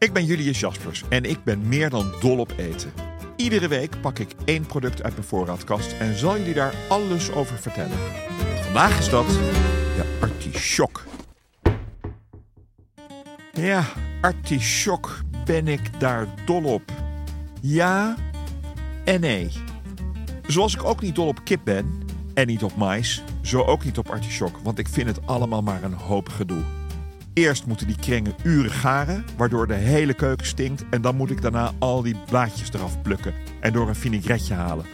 Ik ben Julius Jaspers en ik ben meer dan dol op eten. Iedere week pak ik één product uit mijn voorraadkast en zal jullie daar alles over vertellen. Vandaag is dat de artichok. Ja, artichok ben ik daar dol op. Ja en nee. Zoals ik ook niet dol op kip ben en niet op mais, zo ook niet op artichok, want ik vind het allemaal maar een hoop gedoe. Eerst moeten die krengen uren garen, waardoor de hele keuken stinkt. En dan moet ik daarna al die blaadjes eraf plukken en door een vinaigretje halen.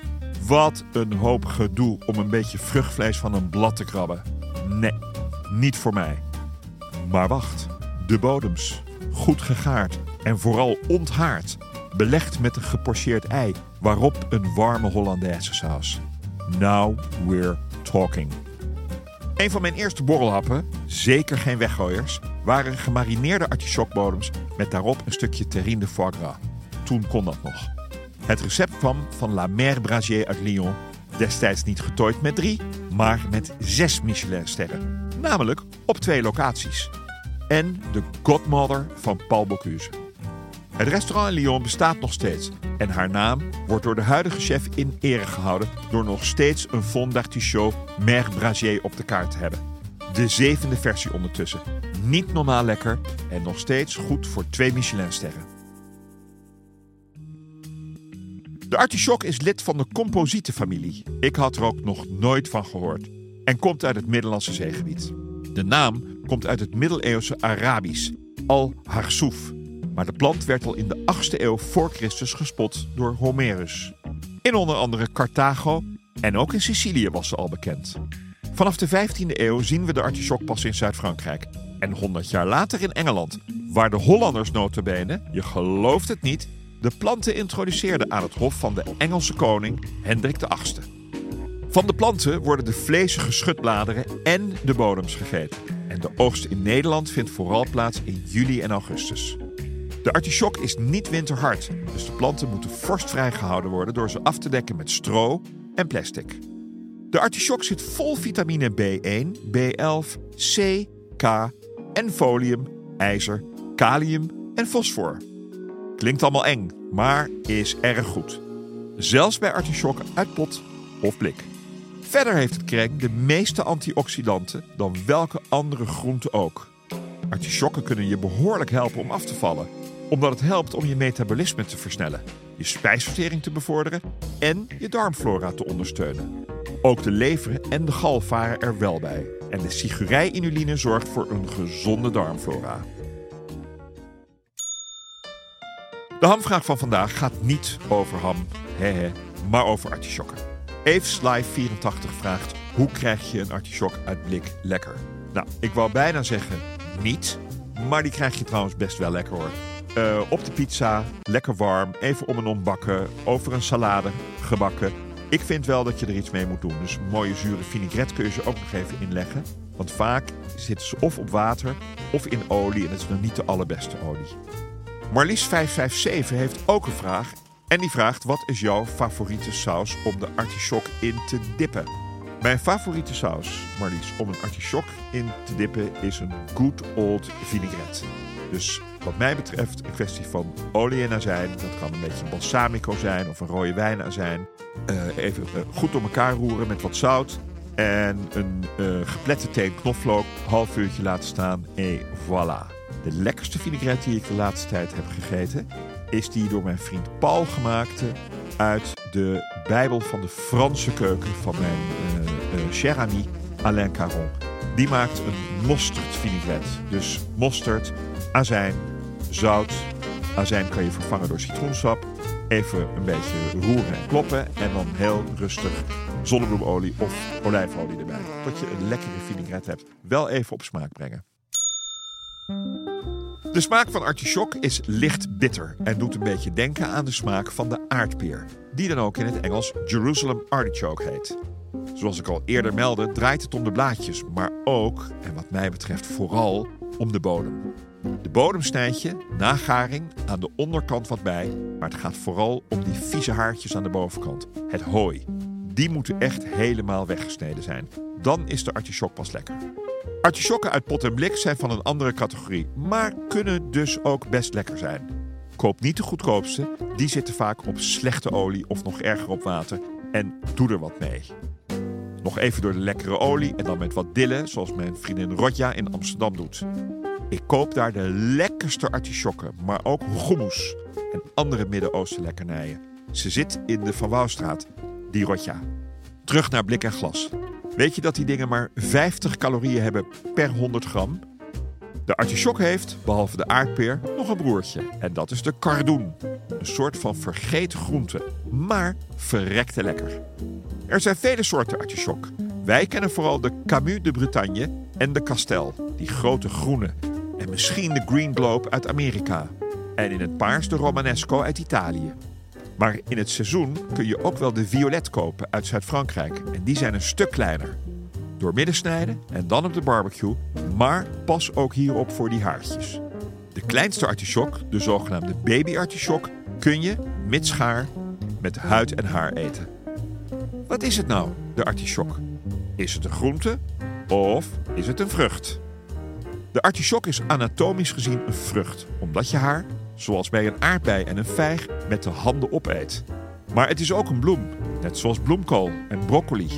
Wat een hoop gedoe om een beetje vruchtvlees van een blad te krabben. Nee, niet voor mij. Maar wacht, de bodems. Goed gegaard en vooral onthaard. Belegd met een gepocheerd ei, waarop een warme Hollandaise saus. Now we're talking. Een van mijn eerste borrelhappen, zeker geen weggooiers, waren gemarineerde artichokbodems met daarop een stukje terrine de foie gras. Toen kon dat nog. Het recept kwam van La Mère Brasier uit Lyon, destijds niet getooid met drie, maar met zes Michelinsterren. Namelijk op twee locaties. En de godmother van Paul Bocuse. Het restaurant in Lyon bestaat nog steeds en haar naam wordt door de huidige chef in ere gehouden door nog steeds een fond d'artichaut Mère Brasier op de kaart te hebben. De zevende versie ondertussen. Niet normaal lekker en nog steeds goed voor twee Michelinsterren. De artichok is lid van de composietenfamilie. Ik had er ook nog nooit van gehoord. En komt uit het Middellandse zeegebied. De naam komt uit het middeleeuwse Arabisch, al-Harsouf. Maar de plant werd al in de 8e eeuw voor Christus gespot door Homerus. In onder andere Carthago en ook in Sicilië was ze al bekend. Vanaf de 15e eeuw zien we de artichok pas in Zuid-Frankrijk. En 100 jaar later in Engeland, waar de Hollanders notabene, je gelooft het niet, de planten introduceerden aan het hof van de Engelse koning Hendrik VIII. Van de planten worden de vlezige schutbladeren en de bodems gegeten. En de oogst in Nederland vindt vooral plaats in juli en augustus. De artichok is niet winterhard, dus de planten moeten vorstvrij gehouden worden door ze af te dekken met stro en plastic. De artichok zit vol vitamine B1, B11, C, K en folium, ijzer, kalium en fosfor. Klinkt allemaal eng, maar is erg goed. Zelfs bij artichokken uit pot of blik. Verder heeft het kreng de meeste antioxidanten dan welke andere groente ook. Artichokken kunnen je behoorlijk helpen om af te vallen, omdat het helpt om je metabolisme te versnellen, je spijsvertering te bevorderen en je darmflora te ondersteunen. Ook de lever en de gal varen er wel bij. En de sigurei-inuline zorgt voor een gezonde darmflora. De hamvraag van vandaag gaat niet over ham, hehe, maar over artichokken. Eves Live 84 vraagt: hoe krijg je een artichok uit blik lekker? Nou, ik wou bijna zeggen niet, maar die krijg je trouwens best wel lekker hoor. Uh, op de pizza, lekker warm, even om en om bakken, over een salade gebakken. Ik vind wel dat je er iets mee moet doen. Dus mooie zure vinaigrette kun je ze ook nog even inleggen. Want vaak zitten ze of op water of in olie en dat is nog niet de allerbeste olie. Marlies 557 heeft ook een vraag. En die vraagt: wat is jouw favoriete saus om de artichok in te dippen? Mijn favoriete saus, Marlies, om een artichok in te dippen is een good old vinaigrette. Dus wat mij betreft een kwestie van olie en azijn. Dat kan een beetje balsamico zijn of een rode wijnazijn. Uh, even uh, goed door elkaar roeren met wat zout. En een uh, geplette teen knoflook, half uurtje laten staan. En voilà. De lekkerste vinaigrette die ik de laatste tijd heb gegeten... is die door mijn vriend Paul gemaakte uit de Bijbel van de Franse keuken... van mijn cher ami Alain Caron. Die maakt een mosterd vinaigrette. Dus mosterd, azijn, zout. Azijn kan je vervangen door citroensap. Even een beetje roeren en kloppen. En dan heel rustig zonnebloemolie of olijfolie erbij. Tot je een lekkere vinaigrette hebt. Wel even op smaak brengen. De smaak van artichok is licht bitter en doet een beetje denken aan de smaak van de aardpeer, die dan ook in het Engels Jerusalem artichoke heet. Zoals ik al eerder meldde, draait het om de blaadjes, maar ook, en wat mij betreft vooral, om de bodem. De bodem snijd je, na garing, aan de onderkant wat bij, maar het gaat vooral om die vieze haartjes aan de bovenkant, het hooi. Die moeten echt helemaal weggesneden zijn. Dan is de artichok pas lekker. Artichokken uit pot en blik zijn van een andere categorie, maar kunnen dus ook best lekker zijn. Koop niet de goedkoopste, die zitten vaak op slechte olie of nog erger op water en doe er wat mee. Nog even door de lekkere olie en dan met wat dillen, zoals mijn vriendin Rodja in Amsterdam doet. Ik koop daar de lekkerste artichokken, maar ook hummus en andere Midden-Oosten lekkernijen. Ze zit in de Van Wouwstraat, die Rodja. Terug naar blik en glas. Weet je dat die dingen maar 50 calorieën hebben per 100 gram? De artichok heeft, behalve de aardpeer, nog een broertje. En dat is de cardoen. Een soort van vergeten groente, maar verrekte lekker. Er zijn vele soorten artichok. Wij kennen vooral de Camus de Bretagne en de Castel, die grote groene. En misschien de Green Globe uit Amerika. En in het paars de Romanesco uit Italië. Maar in het seizoen kun je ook wel de violet kopen uit Zuid-Frankrijk. En die zijn een stuk kleiner. Door midden snijden en dan op de barbecue. Maar pas ook hierop voor die haartjes. De kleinste artichok, de zogenaamde baby-artichok, kun je, mits schaar, met huid en haar eten. Wat is het nou, de artichok? Is het een groente of is het een vrucht? De artichok is anatomisch gezien een vrucht, omdat je haar, zoals bij een aardbei en een vijg, met de handen opeet. Maar het is ook een bloem, net zoals bloemkool en broccoli.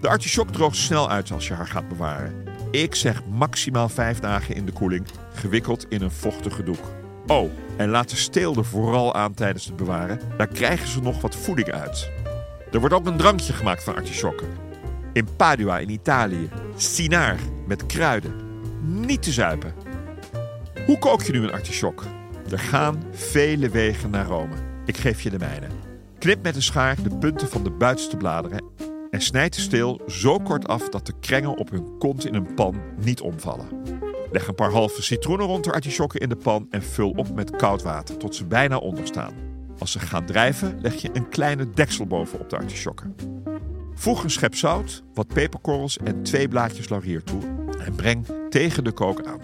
De artichok droogt snel uit als je haar gaat bewaren. Ik zeg maximaal vijf dagen in de koeling, gewikkeld in een vochtige doek. Oh, en laat de steel er vooral aan tijdens het bewaren, daar krijgen ze nog wat voeding uit. Er wordt ook een drankje gemaakt van artichokken. In Padua in Italië, sinaar met kruiden. Niet te zuipen. Hoe kook je nu een artichok? Er gaan vele wegen naar Rome. Ik geef je de mijne. Knip met een schaar de punten van de buitenste bladeren en snijd de steel zo kort af dat de krengen op hun kont in een pan niet omvallen. Leg een paar halve citroenen rond de artichokken in de pan en vul op met koud water tot ze bijna onder staan. Als ze gaan drijven, leg je een kleine deksel bovenop de artichokken. Voeg een schep zout, wat peperkorrels en twee blaadjes laurier toe en breng tegen de kook aan.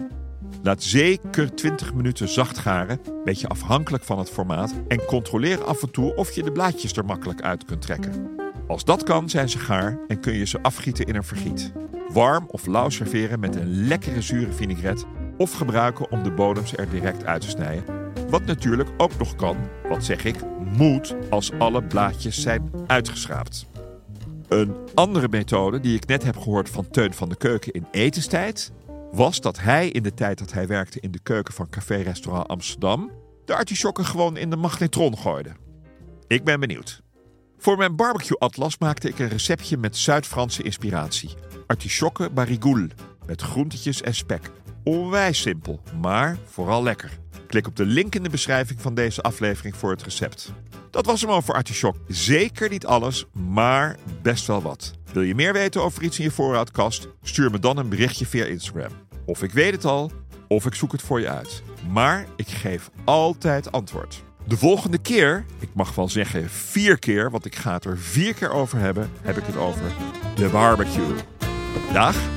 Laat zeker 20 minuten zacht garen, beetje afhankelijk van het formaat, en controleer af en toe of je de blaadjes er makkelijk uit kunt trekken. Als dat kan, zijn ze gaar en kun je ze afgieten in een vergiet. Warm of lauw serveren met een lekkere zure vinaigrette of gebruiken om de bodems er direct uit te snijden. Wat natuurlijk ook nog kan, wat zeg ik, moet als alle blaadjes zijn uitgeschraapt. Een andere methode die ik net heb gehoord van Teun van de Keuken in etenstijd, was dat hij in de tijd dat hij werkte in de keuken van café-restaurant Amsterdam, de artichokken gewoon in de magnetron gooide. Ik ben benieuwd. Voor mijn barbecue-atlas maakte ik een receptje met Zuid-Franse inspiratie. Artichokken barigoule, met groentetjes en spek. Onwijs simpel, maar vooral lekker. Klik op de link in de beschrijving van deze aflevering voor het recept. Dat was hem over artichok. Zeker niet alles, maar best wel wat. Wil je meer weten over iets in je voorraadkast? Stuur me dan een berichtje via Instagram. Of ik weet het al, of ik zoek het voor je uit. Maar ik geef altijd antwoord. De volgende keer, ik mag wel zeggen vier keer, want ik ga het er vier keer over hebben, heb ik het over de barbecue. Dag!